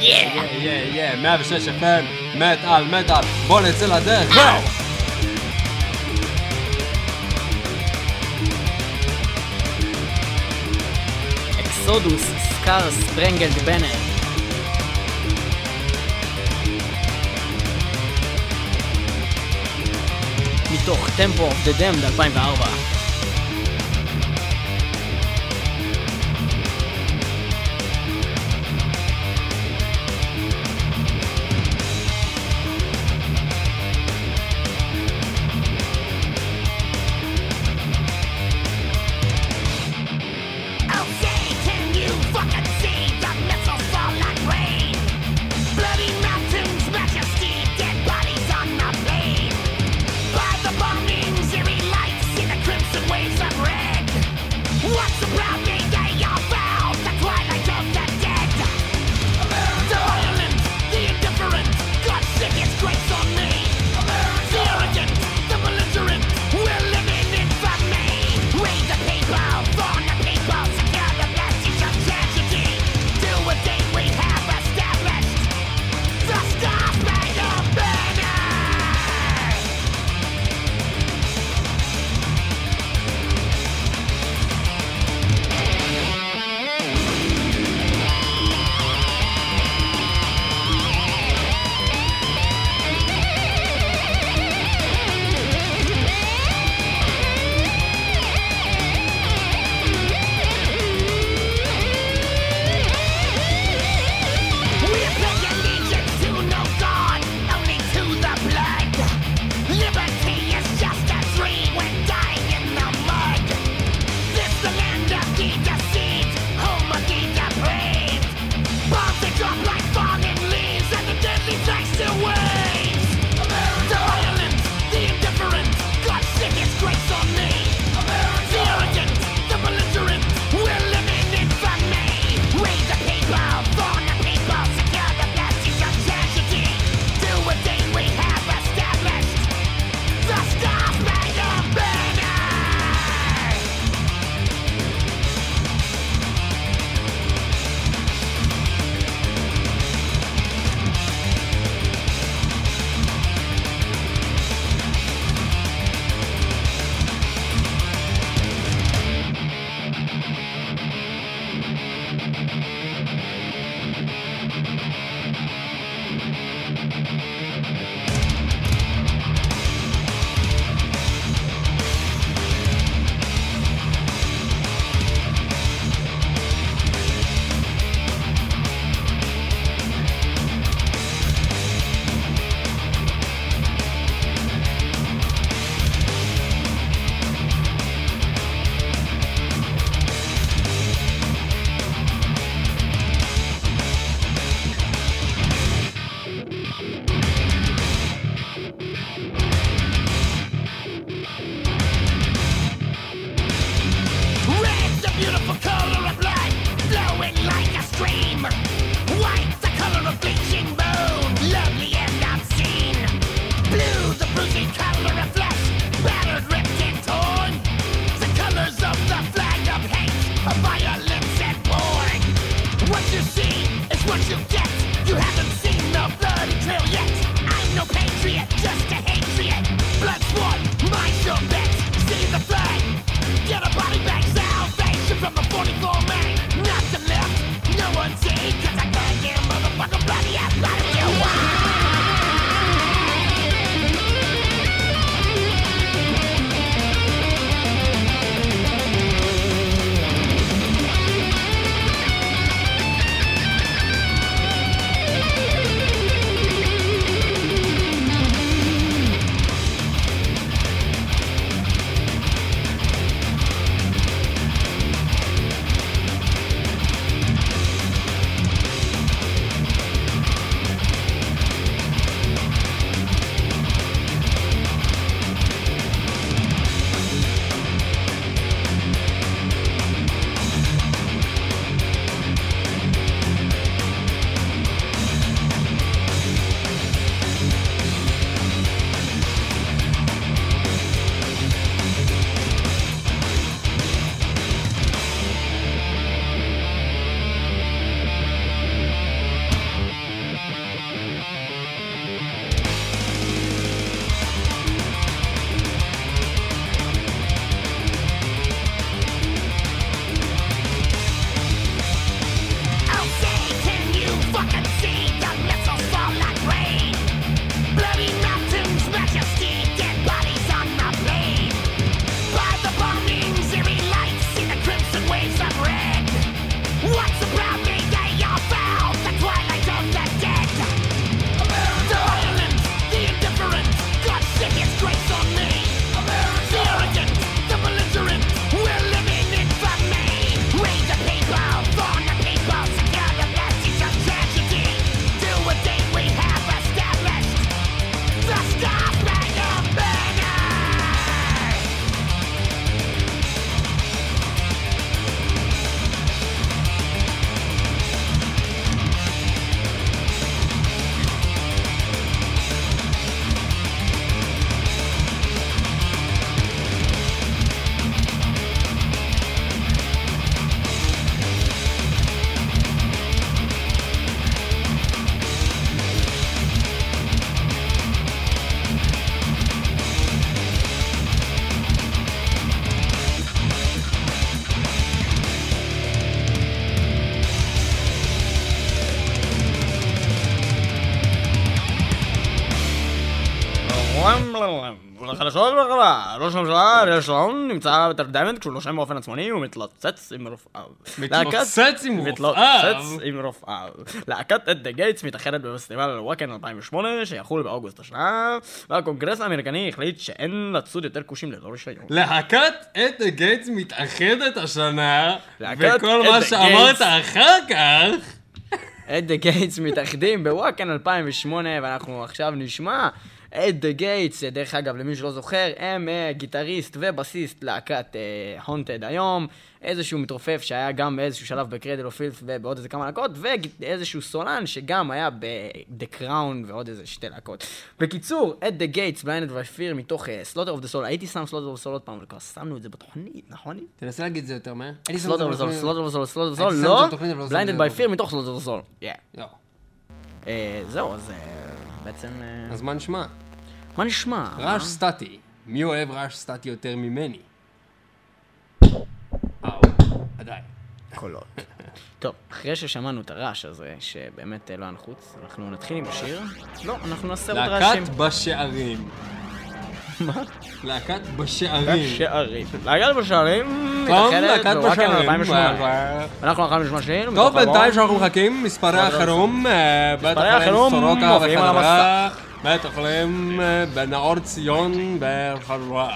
יא יא יא 106 FM, מטאל מטאל, בוא נצא לדרך, בואו! Exodus, Scar Spangled Banner. מתוך Tempo of the Damned 2004. just get. אריאל שרון נמצא בתרדמת כשהוא נושם באופן עצמוני ומתלוצץ עם רופאיו. מתלוצץ עם רופאיו. מתלוצץ עם רופאיו. להקת At the Gates מתאחדת בפסטיבל וואקן 2008 שיחול באוגוסט השנה, והקונגרס האמריקני החליט שאין לצוד יותר כושים ללא רישיון. להקת At Gates מתאחדת השנה, וכל את מה שאמרת. אחר כך... At the Gates מתאחדים בוואקן 2008, ואנחנו עכשיו נשמע At the Gates, דרך אגב, למי שלא זוכר, הם אה, גיטריסט ובסיסט להקת Haunted היום, איזשהו מתופף שהיה גם באיזשהו שלב ב Cradle of Filth ובעוד איזה כמה להקות, ואיזשהו סולן שגם היה ב-The Crown ועוד איזה שתי להקות. בקיצור, At the Gates, Blinded by Fear מתוך Slaughter of the Soul, הייתי שם Slaughter of the Soul עוד פעם, אבל כבר שמנו את זה בתוכנית, נכון? תנסה להגיד את זה יותר מהר. Slaughter of the Soul, Slaughter of the Soul, Slaughter of the Soul, את לא, לא Blinded by Fear מתוך Slaughter of the Soul, yeah. לא. אה, זהו, אז אה, בעצם... אה, אז מה נשמע? מה נשמע? רעש סטטי. מי אוהב רעש סטטי יותר ממני? אאו, עדיין. קולות. טוב, אחרי ששמענו את הרעש הזה, שבאמת אה, לא היה נחוץ, אנחנו נתחיל עם השיר. לא, אנחנו נעשה עוד רעשים. להקת בשערים. מה? להקת בשערים. שערים. להקת בשערים טוב, מתאחדת להקת בשערים. 2008. אנחנו אחר נשמע שיר. טוב, בינתיים. שאנחנו מחכים, מספרי החירום, אה, מספרי החירום סורוקה מופיעים על בחדרה, בית החולים אה, בנאור ציון בחדרה.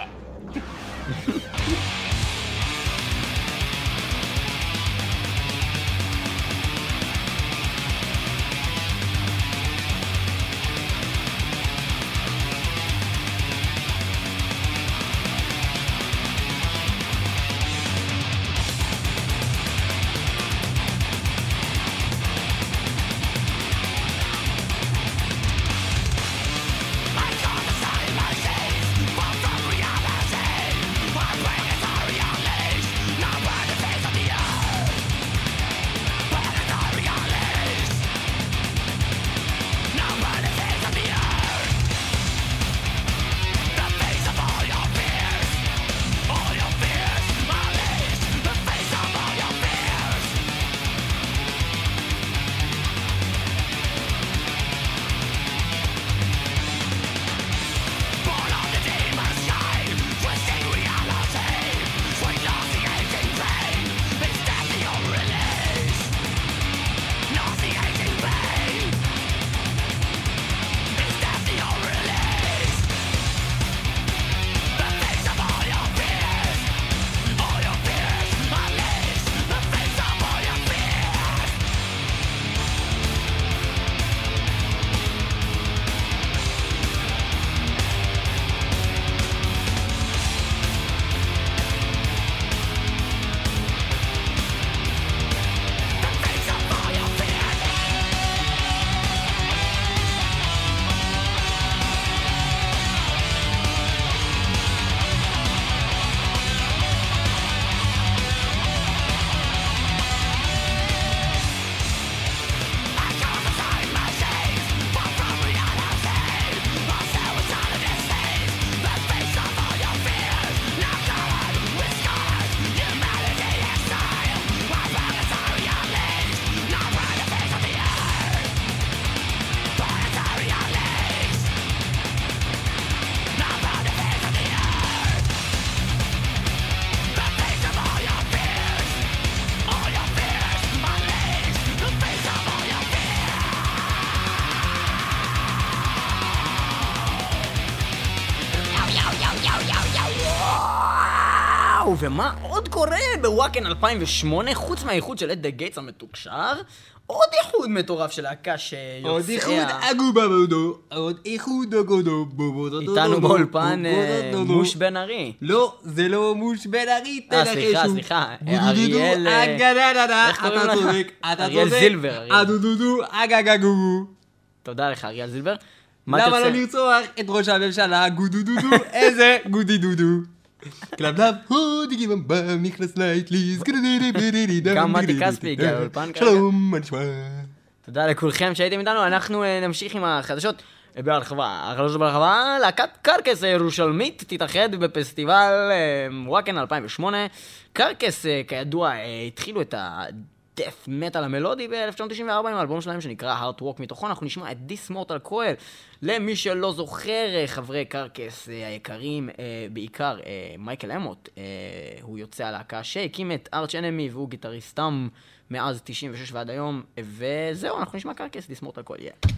ומה עוד קורה בוואקן 2008, חוץ מהאיחוד של אד דה גייטס המתוקשר? עוד איחוד מטורף של להקה שיוצא... עוד איחוד אגובה בודו, עוד איחוד אגודו בובו איתנו באולפן אה, מוש בן ארי. לא, זה לא מוש בן ארי, אה, תנחשו. סליחה, סליחה, גודודודו, אריאל, אה, איך קוראים אתה לה? צודק, אתה אריאל צודק. זילבר, אריאל. אדודודו, אגגגוגו. תודה לך, אריאל זילבר. מה למה? לא לרצוח את ראש הממשלה, גודודודו, איזה גודידודו. כלבלב, הודיגי במבה, מכנס לייטליס, גם מתי כספי הגיע לאולפן כרגע. שלום, מה נשמע? תודה לכולכם שהייתם איתנו, אנחנו אה, נמשיך עם החדשות אה, בהרחבה. החדשות בהרחבה, להקת Carcass הירושלמית תתאחד בפסטיבל אה, וואקן 2008. Carcass, כידוע, התחילו את ה... Death Metal המלודי ב-1994 עם האלבום שלהם שנקרא Heartwork. מתוכו אנחנו נשמע את This Mortal Coil. למי שלא זוכר אה, חברי Carcass אה, היקרים אה, בעיקר מייקל אמוט הוא יוצא הלהקה שהקים את Arch Enemy והוא גיטריסטם מאז 96 ועד היום. וזהו אנחנו נשמע Carcass This Mortal Coil yeah.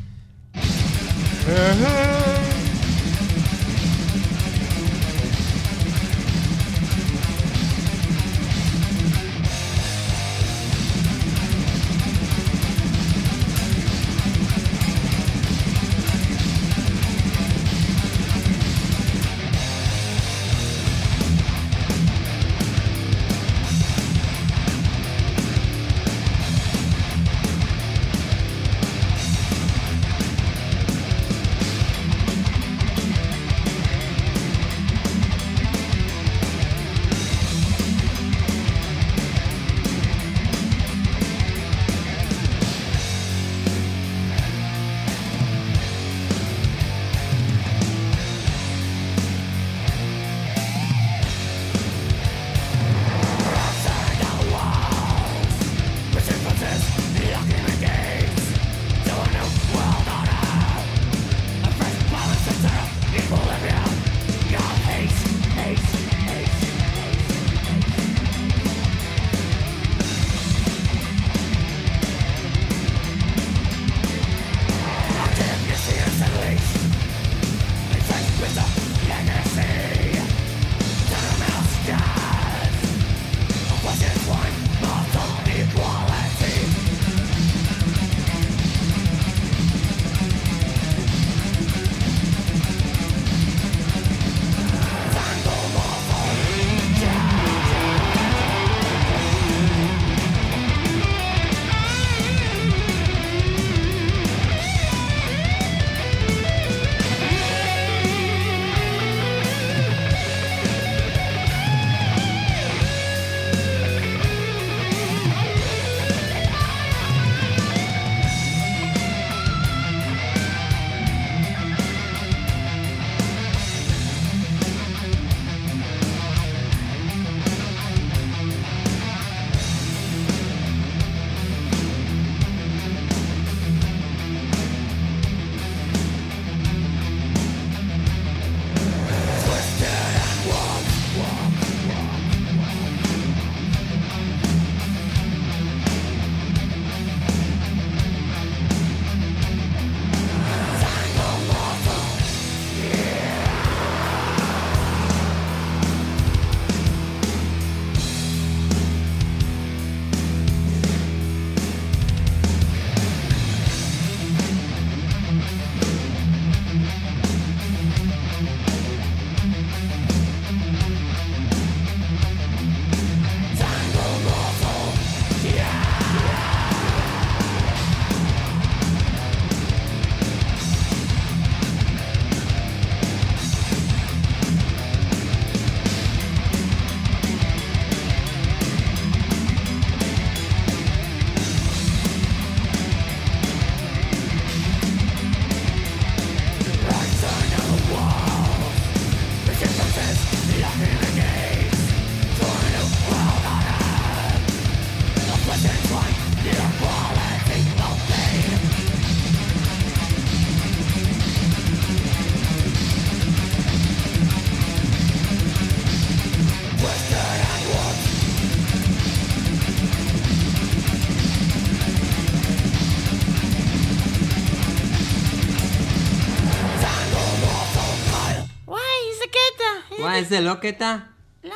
וואי, איזה לא קטע? למה,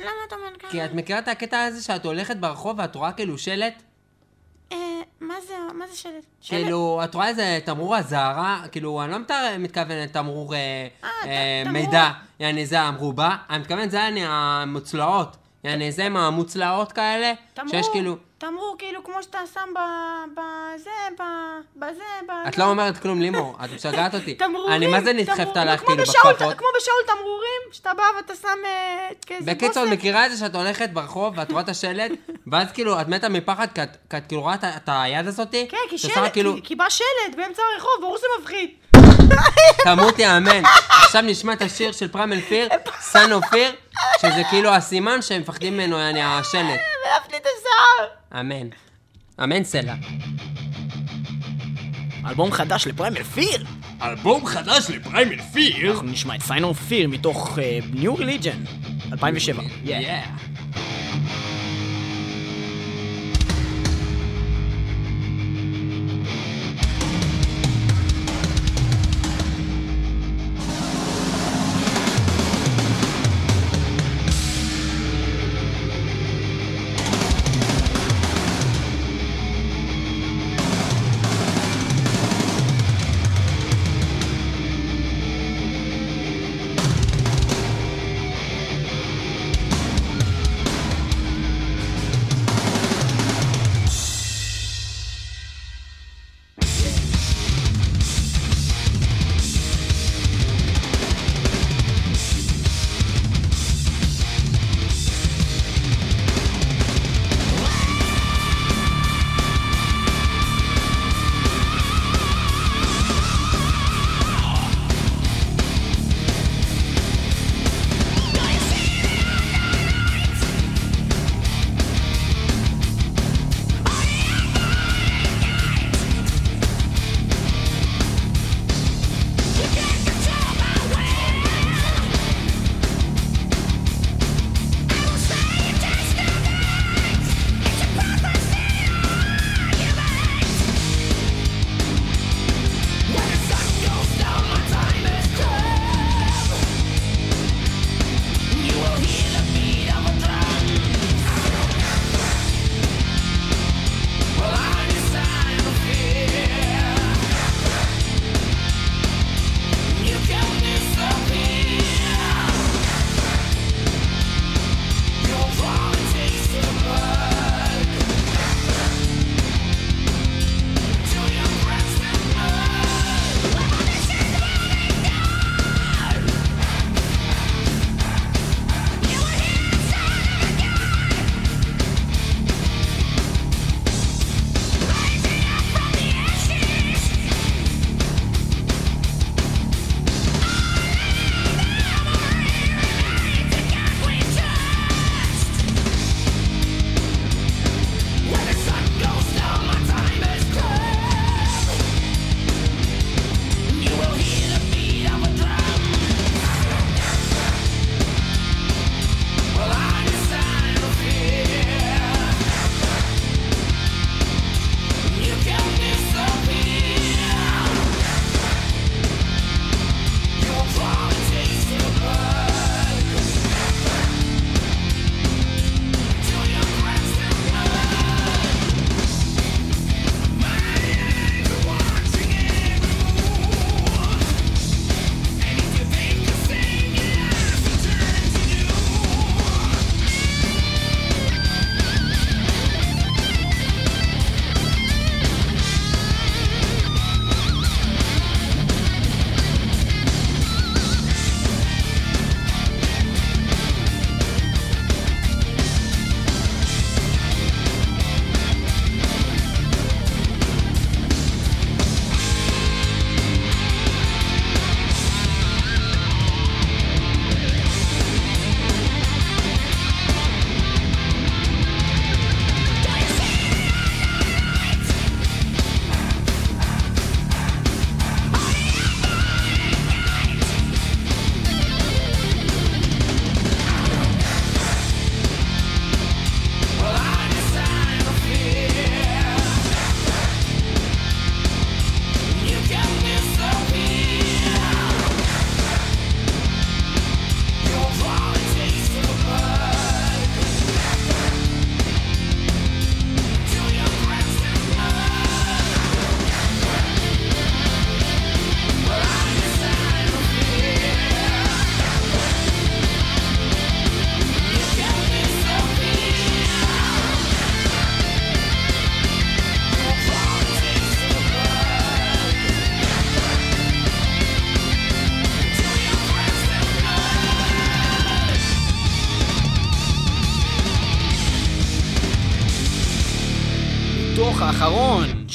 למה אתה אומר ככה? כי את מכירה את הקטע הזה שאת הולכת ברחוב ואת רואה כאילו שלט? אה, מה זה, מה זה שלט? כאילו, את רואה איזה תמרור אזהרה, כאילו, אני לא מתכוון לתמרור אה, אה. מידע, יעני זה המרובע, אני מתכוון זה יעני המוצלעות, יעני זה עם המוצלעות כאלה, שיש כאילו, תמרור כאילו כמו שאתה שם. בזה. בזה, ב... את לא אומרת כלום לימור, את משגעת אותי. תמרורים, אני מה זה נדחפת תמרור- עלייך כאילו בכפפות? כמו בשאול תמרורים, שאתה בא ואתה שם אה, כאיזה בקיצור, את. מכירה את זה שאת הולכת ברחוב ואת רואה את השלט, ואז כאילו, את מתה מפחד, כי את- כאילו רואה את היד הזאתי? כן, כאילו, כי- כי בא שלט באמצע הרחוב, ברור שזה מפחיד. תמותי אמן. עכשיו נשמע את השיר של פרמל פיר, סן אופיר, שזה כאילו הסימן שהם מפחדים ממנו, יעני השלט. לי את השיער. אמן. אמן סלע. אלבום חדש לפריימל פיר! אלבום חדש לפריימל פיר? אנחנו נשמע את סיינור פיר מתוך ניו ריליג'ן, 2007. Yeah.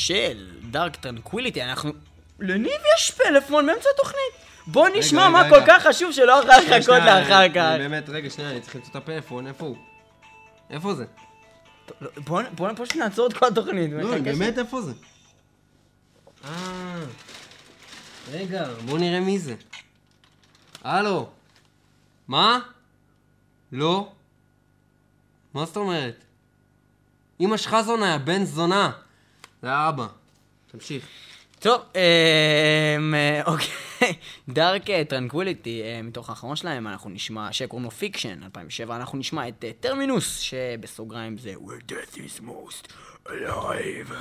של Dark Tranquillity, אנחנו... לניב יש פלאפון באמצע התוכנית. בוא נשמע רגע, מה רגע, כל. כך חשוב שלא יכול לחכות שנייה, לאחר כך. באמת, רגע, שנייה, אני צריך למצוא את הפלאפון, איפה הוא? איפה זה? בוא בוא פשוט נעצור את כל התוכנית. לא, באמת, איפה זה? אה... רגע, בוא נראה מי זה. הלו? מה? לא? מה זאת אומרת? אמא שלך זונה, בן זונה. זה האבא. תמשיך. טוב, אמ, אה, אוקיי, Dark Tranquillity, מתוך האחרון שלהם, אנחנו נשמע, שקוראים לו Fiction, 2007, אנחנו נשמע את אה, Terminus, שבסוגריים זה Where death is most alive.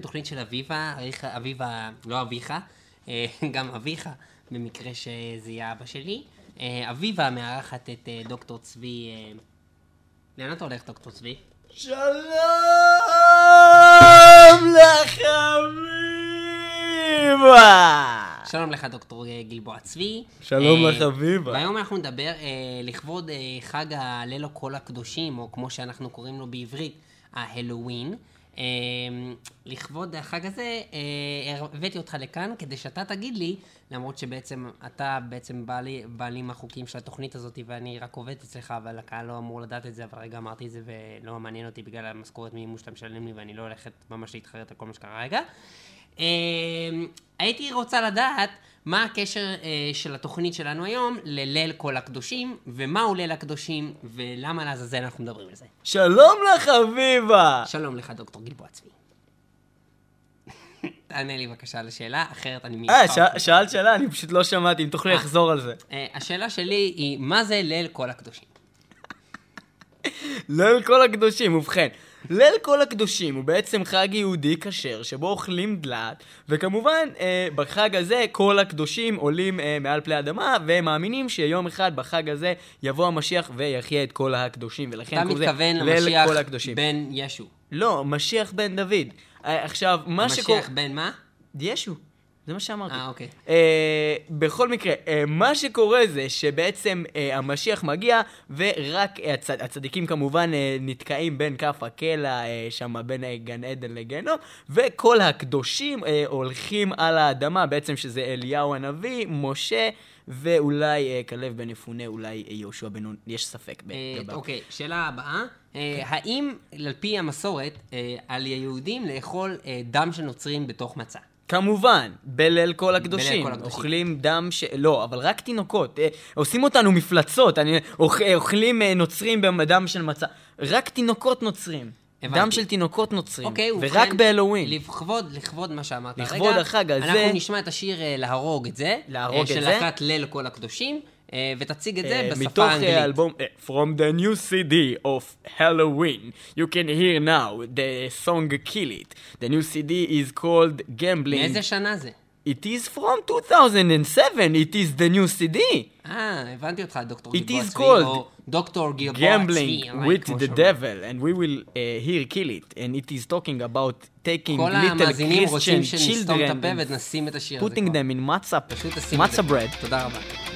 הגעתם לתוכנית של אביבה, אביבה, לא אביך. אה, גם אביך, במקרה שזה יהיה אבא שלי. אה, אביבה מארחת את אה, דוקטור צבי... לאן אתה הולך, דוקטור צבי? שלום לחביבה! שלום לך, דוקטור גלבוע צבי. שלום אה, לחביבה. והיום אנחנו נדבר אה, לכבוד אה, חג הליל כל הקדושים, או כמו שאנחנו קוראים לו בעברית, ההלואוין. אה, לכבוד החג הזה, אה, הבאתי אותך לכאן כדי שאתה תגיד לי, למרות שבעצם אתה בעצם בעלי, בעלים החוקים של התוכנית הזאת, ואני רק עובד אצלך, אבל הקהל לא אמור לדעת את זה, אבל רגע אמרתי את זה ולא מעניין אותי בגלל המשכורת מימון שאתה משלם לי, ואני לא הולכת ממש להתחרט על כל מה שקרה רגע. אה, הייתי רוצה לדעת מה הקשר אה, של התוכנית שלנו היום לליל כל הקדושים, ומהו ליל הקדושים, ולמה לעזאזל אנחנו מדברים על זה. שלום לחביבה! שלום לך, דוקטור גלבוע צבי. תענה לי בבקשה על השאלה, אחרת אני אה. ש- שאלת שאלה, אני פשוט לא שמעתי, אם תוכלי אה. לחזור על זה. אה, השאלה שלי היא, מה זה ליל כל הקדושים? ליל כל הקדושים, ובכן, ליל כל הקדושים הוא בעצם חג יהודי כשר, שבו אוכלים דלת, וכמובן, אה, בחג הזה כל הקדושים עולים אה, מעל פני האדמה, והם מאמינים שיום אחד בחג הזה יבוא המשיח ויחיה את כל הקדושים, ולכן אתה קוראים לזה מתכוון ליל למשיח כל הקדושים. בן ישו. לא, משיח בן דוד. אה, עכשיו, מה שקורה... המשיח בן מה? ישו. זה מה שאמרתי. אה, אוקיי. אה, בכל מקרה, אה, מה שקורה זה שבעצם אה, המשיח מגיע, ורק אה, הצ... הצדיקים כמובן אה, נתקעים בין כף הקלע, אה, שם בין אה, גן עדן לגיהנום, וכל הקדושים אה, הולכים על האדמה, בעצם שזה אליהו הנביא, משה, ואולי אה, כלב בן יפונה, אולי אה, יהושע בן נון, יש ספק אה, לגביו. אוקיי, שאלה הבאה. אה, האם על פי המסורת אה, על היהודים לאכול אה, דם של נוצרים בתוך מצה? כמובן, בליל כל הקדושים. כל הקדושים. אוכלים דם ש... לא, אבל רק תינוקות. אה, עושים אותנו מפלצות. אני... אוכ... אה, אוכלים אה, נוצרים בדם של מצה. רק תינוקות נוצרים. הבנתי. דם של תינוקות נוצרים. אוקיי, ובכן, ורק בהלואוין. לכבוד, לכבוד מה שאמרת לכבוד הרגע, החג הזה- אנחנו נשמע את השיר להרוג את זה. להרוג את של זה. להקת ליל כל הקדושים, ותציג את זה אה, בשפה מתוך האנגלית. אה, האלבום אה, From the new CD of Halloween you can hear now the song Kill It. The new CD is called Gambling. מאיזה שנה זה? It is from 2007. It is the new CD. אה, הבנתי אותך, דוקטור It גלבוע is צבי, called או דוקטור גלבוע צבי. gambling אולי, with כמו the שאומרים. devil, and we will uh, here kill it. And it is talking about taking כל little המאזינים רוצים Christian שנסתום את children הפה and ונשים את השיר הזה. putting כבר. them in מצה, פשוט תשים את זה. מצה bread. תודה רבה.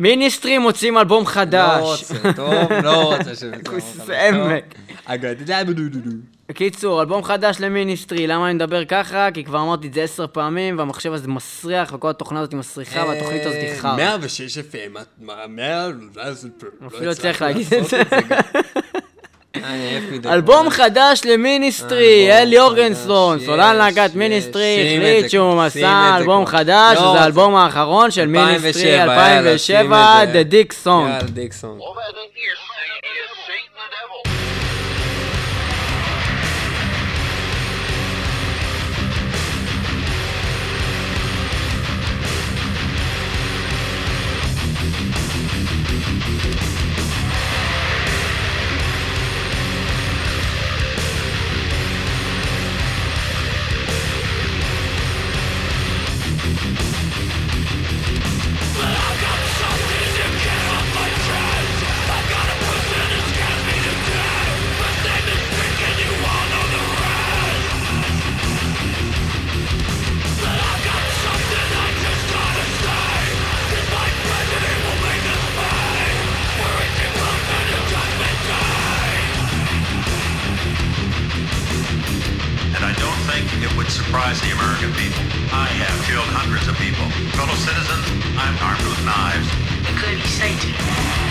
Ministry מוציאים אלבום לא חדש. רוצה, טוב, לא רוצה ש... כוס אמק. אגדה בדודודו. בקיצור, אלבום חדש ל Ministry, למה אני מדבר ככה? כי כבר אמרתי את זה עשר פעמים, והמחשב הזה מסריח, וכל התוכנה הזאת מסריחה, והתוכנית הזאת היא חרא. 106 FM, את- מה- 100... אפילו לא צריך להגיד את זה. אלבום חדש ל Ministry, אל יורגנסן, סולן להקת Ministry, החליט שהוא מוציא אלבום. חדש, לא, זה האלבום האחרון של 2007, Ministry יאללה, 2007, שים את The Dick Song. Surprise the American people. I have killed hundreds of people. Fellow citizens, I'm armed with knives. including Satan.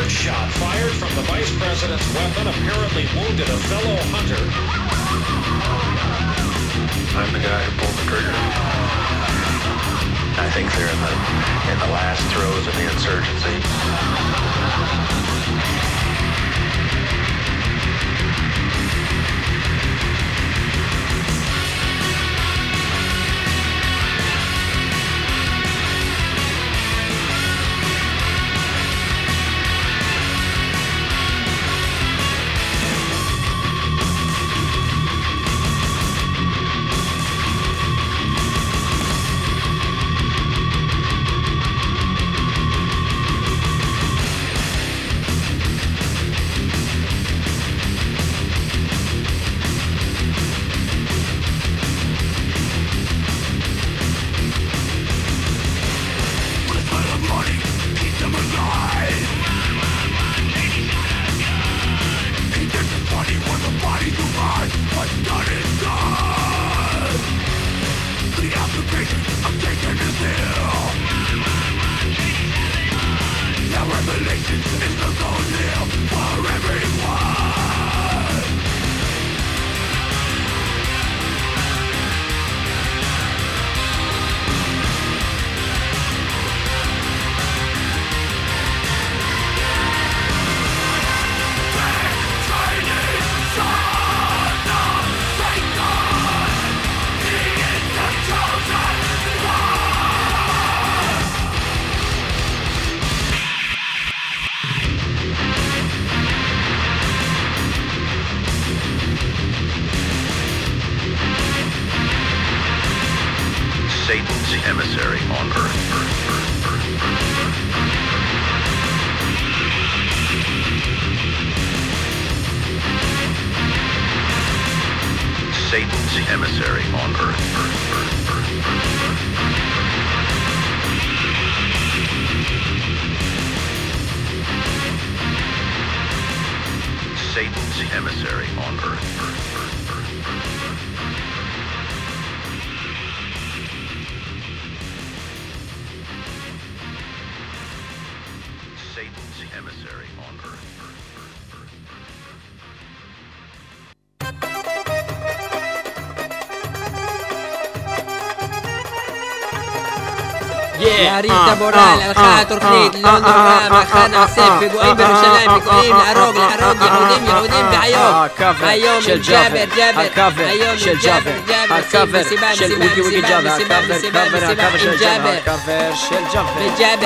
Third shot fired from the vice president's weapon apparently wounded a fellow hunter. I'm the guy who pulled the trigger. I think they're in the in the last throes of the insurgency. Emissary on Earth. Satan's emissary on Earth. ערים, את המורל, הלכה התוכנית, לא נורא, מחר נעשה פיגועים בירושלים, פיגועים, להרוג, להרוג, יהודים, יהודים, והיום, היום של ג'אבר, ג'אבר, היום של ג'אבר, הקאבר של ג'אבר, הקאבר, הקאבר, הקאבר של ג'אבר,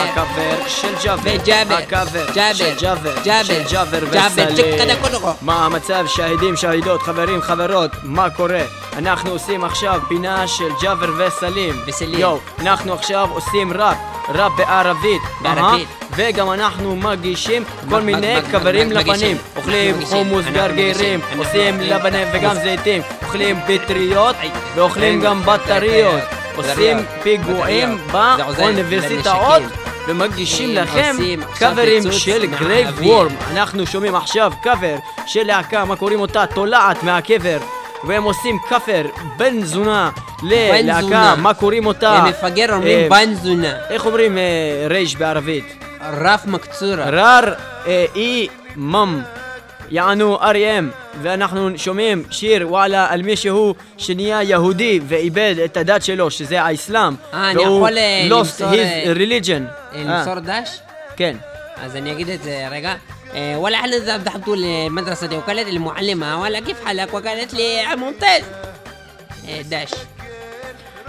הקאבר של ג'אבר, הקאבר ג'אבר, ג'אבר, ג'אבר מה המצב, שהידים, שהידות, חברים, חברות, מה קורה? אנחנו עושים עכשיו פינה של ג'אבר וסלים. וסלים. יואו, אנחנו עכשיו עושים ראפ. ראפ בערבית. בערבית. וגם אנחנו מגישים כל מיני מגישים. לבנים. אוכלים. חומוס גרגירים. עושים לבנים וגם. זיתים, אוכלים פטריות. ואוכלים. גם בטריות. עושים פיגועים באוניברסיטאות. ומגישים לכם קאברים של Graveworm. אנחנו שומעים עכשיו קאבר של להקה, מה קוראים אותה? תולעת מהקבר. והם עושים קאבר בן זונה ללהקה. מה קוראים אותה? למפגר אה, אומרים בן זונה. איך אומרים אה, רייש בערבית? רף מקצורה. רר אה, אי מם. יענו אריים, ואנחנו שומעים שיר וואלה על מישהו שנהיה יהודי ואיבד את הדת שלו, שזה האסלאם. אה, אני והוא יכול, אה, lost למסור, his אה, religion. אה, אה, למסור דש? כן. אז אני אגיד את זה רגע. آه، ولا احنا ذهبت المدرسة دي وقالت لي المعلمة ولا كيف حالك وقالت لي ممتاز آه، داش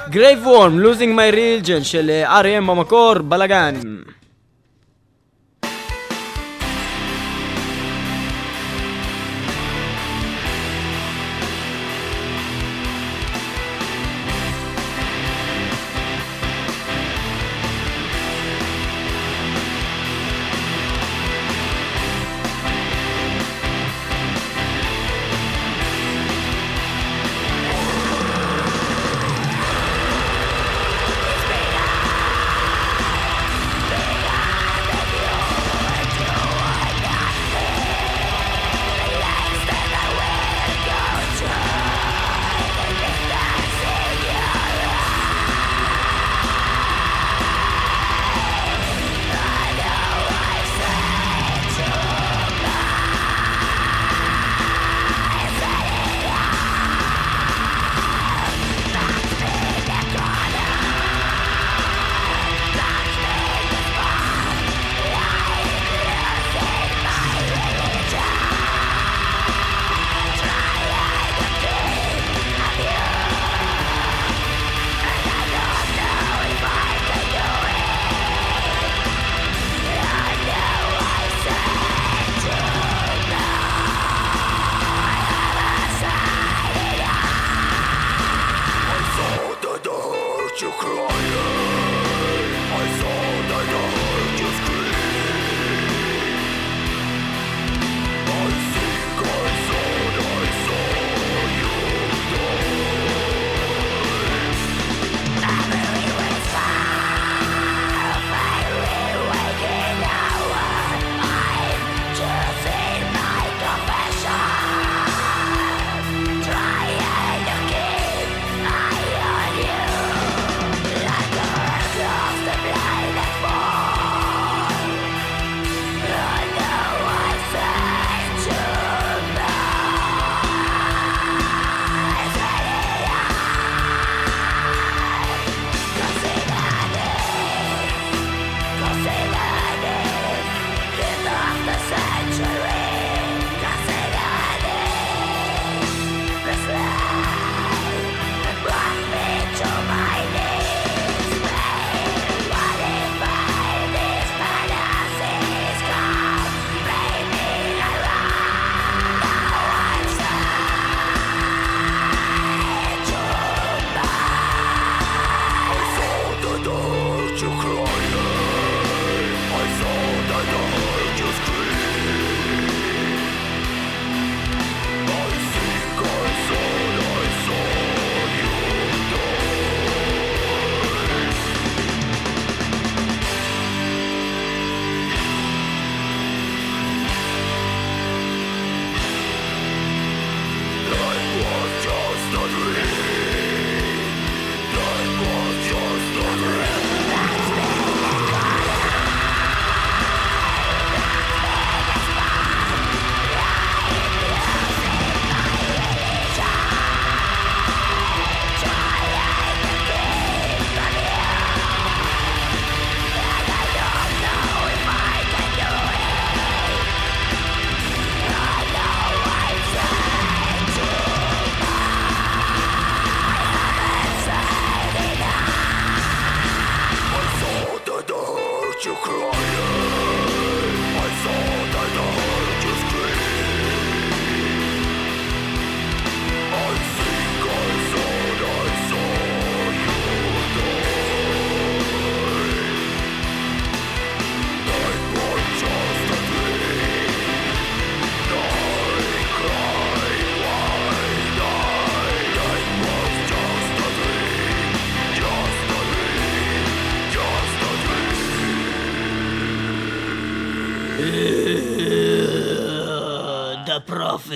גרייב וורם, losing my religion של אה, R.E.M במקור, בלאגן.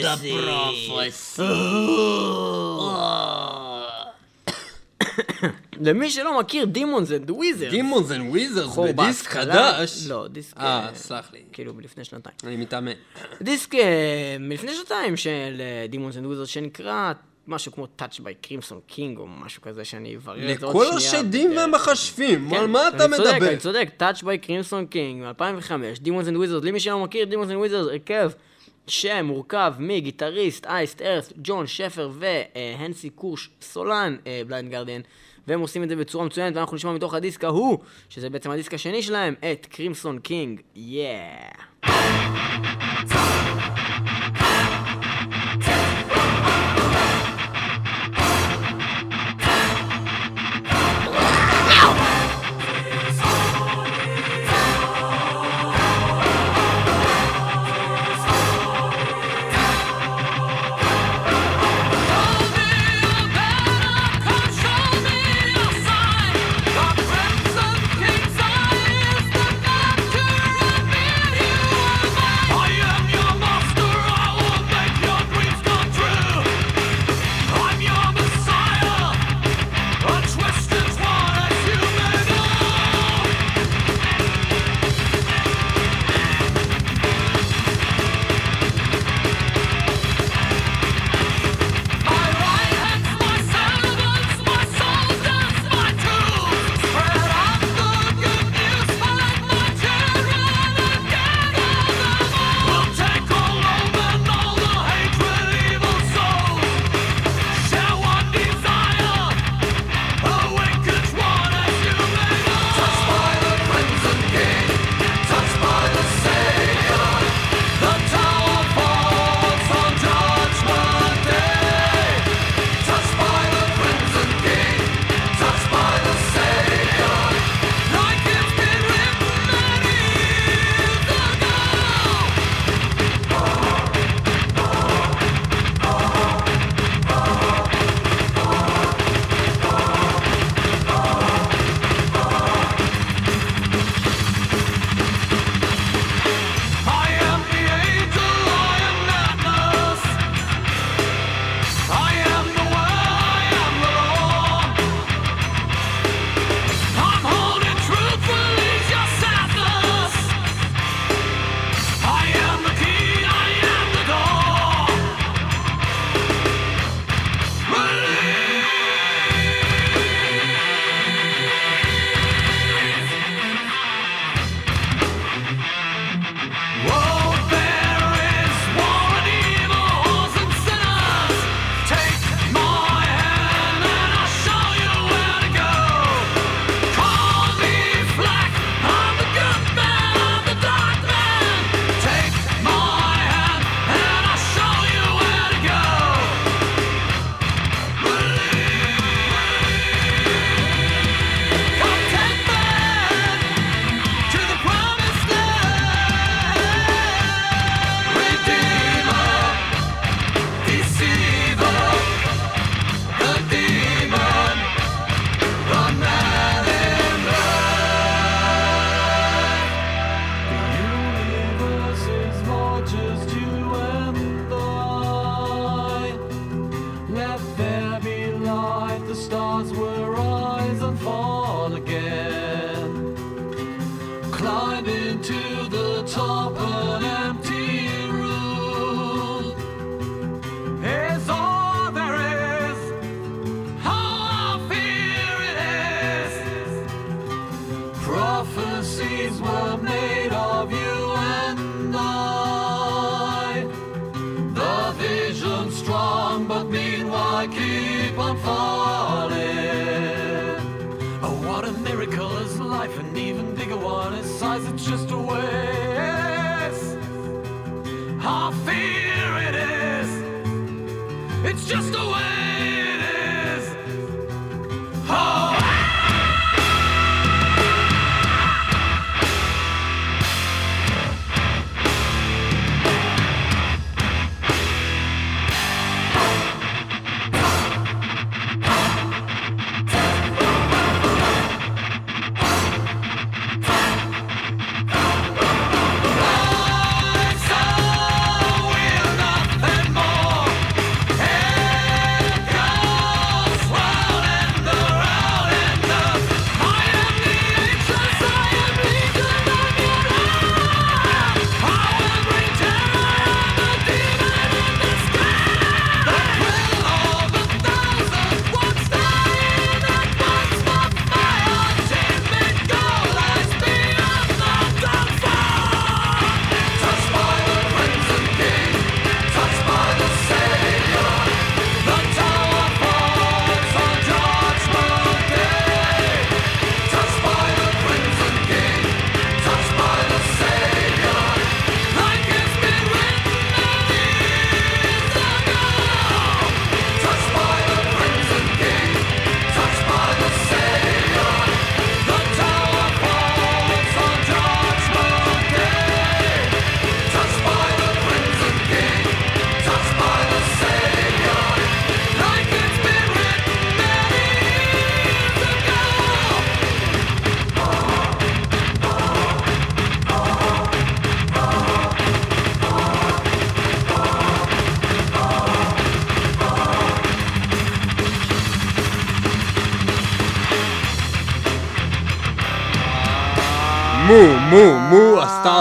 למי שלא מכיר, Demons and Wizards. Demons and Wizards בדיסק. חדש. לא, דיסק... אה, אה, סלח לי. כאילו מלפני שנתיים. אני מתאמן. דיסק אה, מלפני שנתיים של Demons and Wizards שנקרא משהו כמו Touched by Crimson King או משהו כזה שאני אברר את זה עוד לכל שנייה. השדים ב- והמחשבים, כן, על מה אתה אני צודק, מדבר? אני צודק, Touched by Crimson King מ-2005, Demons and Wizards, למי שלא מכיר, Demons and Wizards, הרכב שמורכב מגיטריסט Iced Earth, ג'ון שפר והנסי קירש סולן, Blind Guardian, והם עושים את זה בצורה מצוינת, ואנחנו נשמע מתוך הדיסק ההוא, שזה בעצם הדיסק השני שלהם, את Crimson King, yeah. So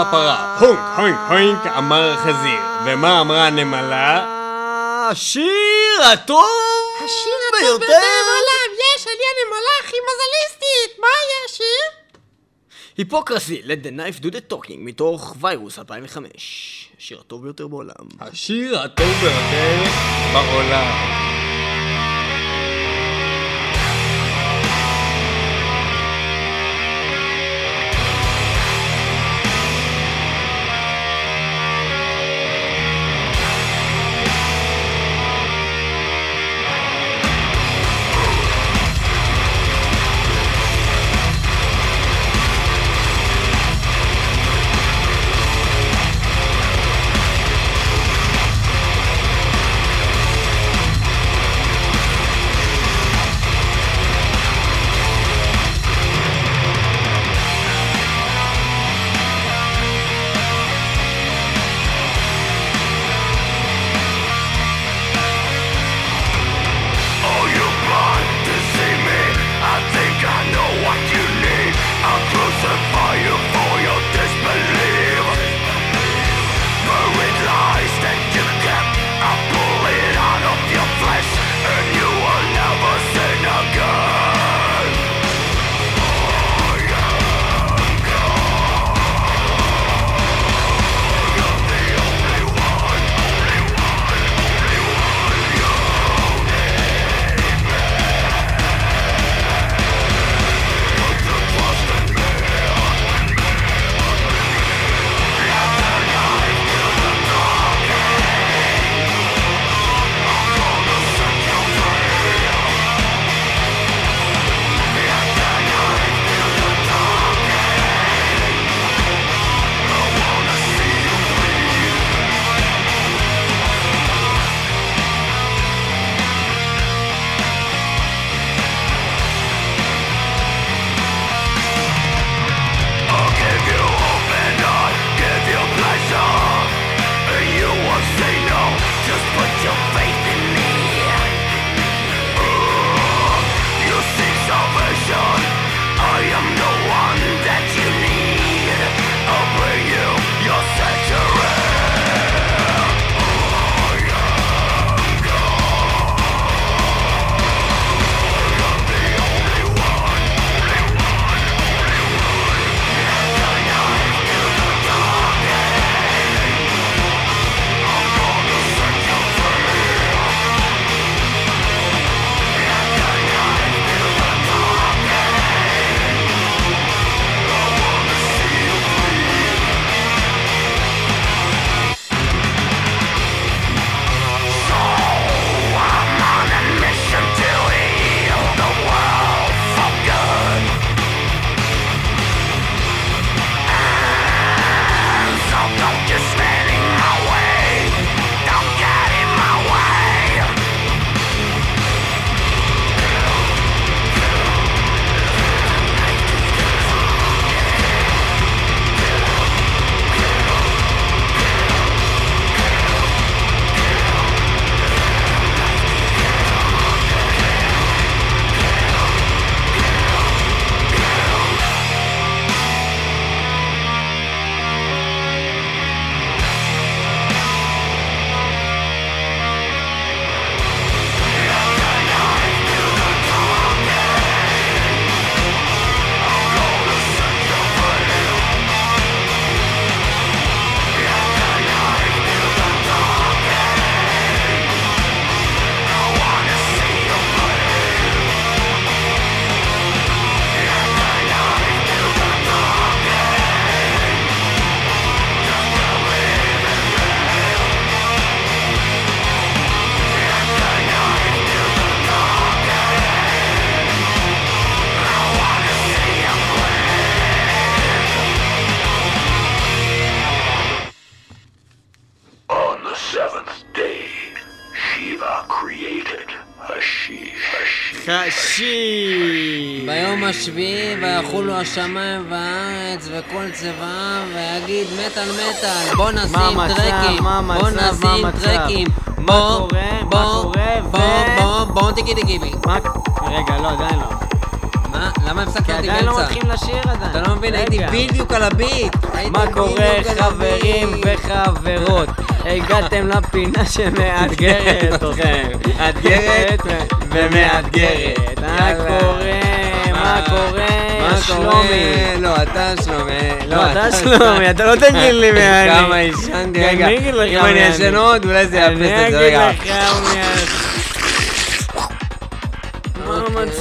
הפרה. הונק, הונק, הונק, אמר החזיר. ומה אמרה הנמלה? השיר הטוב השיר ביותר. בעולם, יש, אני הנמלה הכי מזליסטית! מה יהיה השיר? היפוקרסי, let the knife do the talking, מתוך ויירוס 2005. השיר הטוב ביותר בעולם. השיר הטוב ביותר בעולם. חשי! ביום השביעי ויחולו השמיים והארץ וכל צבעם ויגיד מטאל מטאל בוא נשים? טרקים מה בוא נשים? טרקים בוא קורה? מה בוא קורה? בוא ו- בוא בוא תגידי גיבי. רגע, לא, עדיין לא. מה? למה הפסקת כי אותי עדיין לא באמצע? מתחילים לשיר עדיין. אתה לא מבין, הייתי. בדיוק על הביט. מה קורה חברים. וחברות? הגעתם לפינה שמאתגרת אתכם. מאתגרת ומאתגרת. מה. קורה? מה קורה? מה שלומי? לא, אתה שלומי. לא, אתה שלומי, אתה לא תגיד לי מי אני. כמה עישנתי, רגע. אם אני ישן עוד, אולי זה יאפס את זה, רגע. אני אגיד לך. מה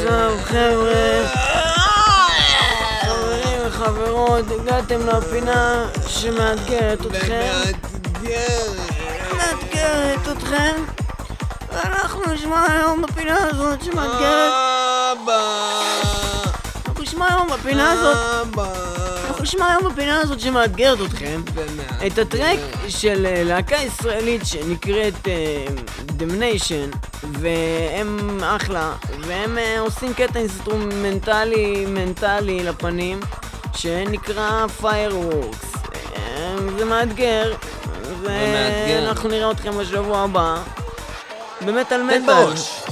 המצב, חבר'ה? חברים וחברות, הגעתם לפינה שמאתגרת אתכם. מאתגרת אתכם. ואנחנו נשמע היום בפינה הזאת שמאתגרת. נשמע היום בפינה הזאת. אנחנו נשמע היום בפינה הזאת שמאתגרת אתכם. את הטרק של אה, להקה ישראלית שנקראת אה, Damnation והם אחלה והם אה, עושים קטע אינסטרומנטלי מנטלי לפנים שנקרא Fireworks אה, זה מאתגר. ואנחנו נראה אתכם בשבוע הבא באמת על תן מטאל בראש.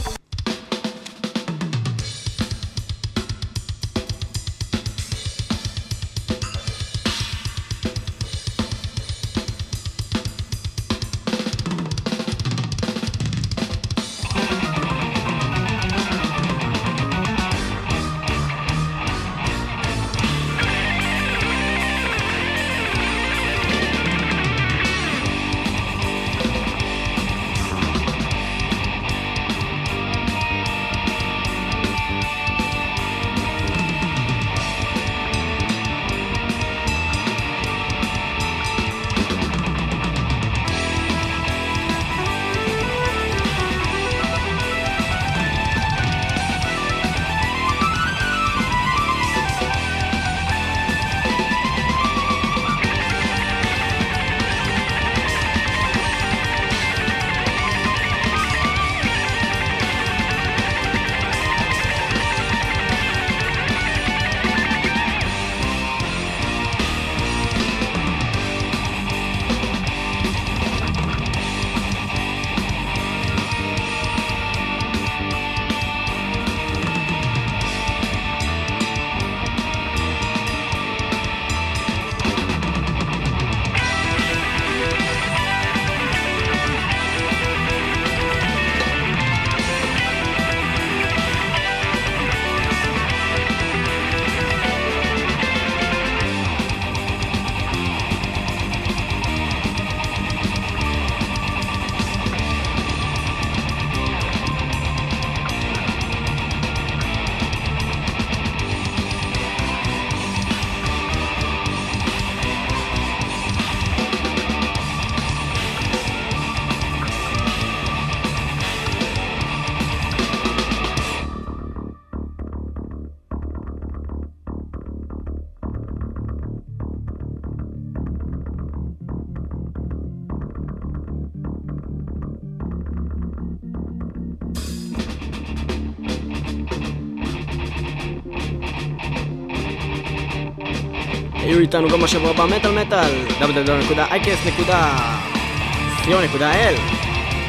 איתנו גם בשבוע הבא מטאל מטאל www.icast.co.il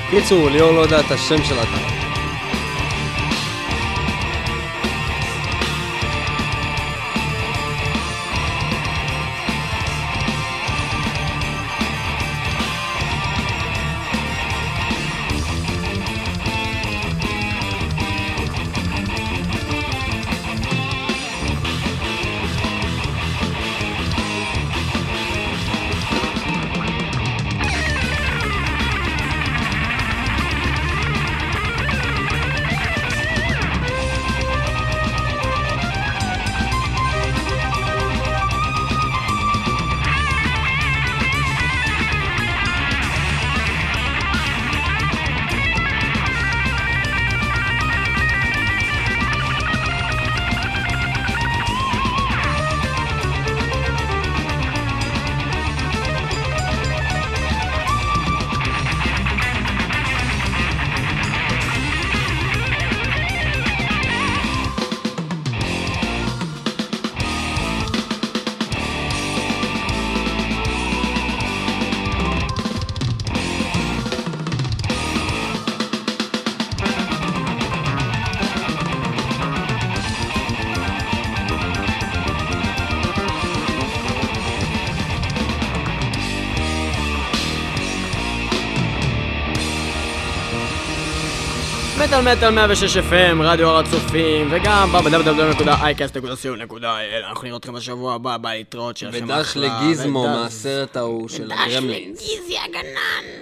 קיצור, ליאור לא יודע את השם של האתר. מטאל מטאל 106 FM, רדיו הר הצופים, וגם ב-www.icast.co.il. אנחנו נראה אתכם בשבוע הבא, ביי להתראות, שיהיה לכם ודש אחלה. לגיזמו ודש- מהסרט ההוא של הגרמלינס. גיזי הגנן, גיזי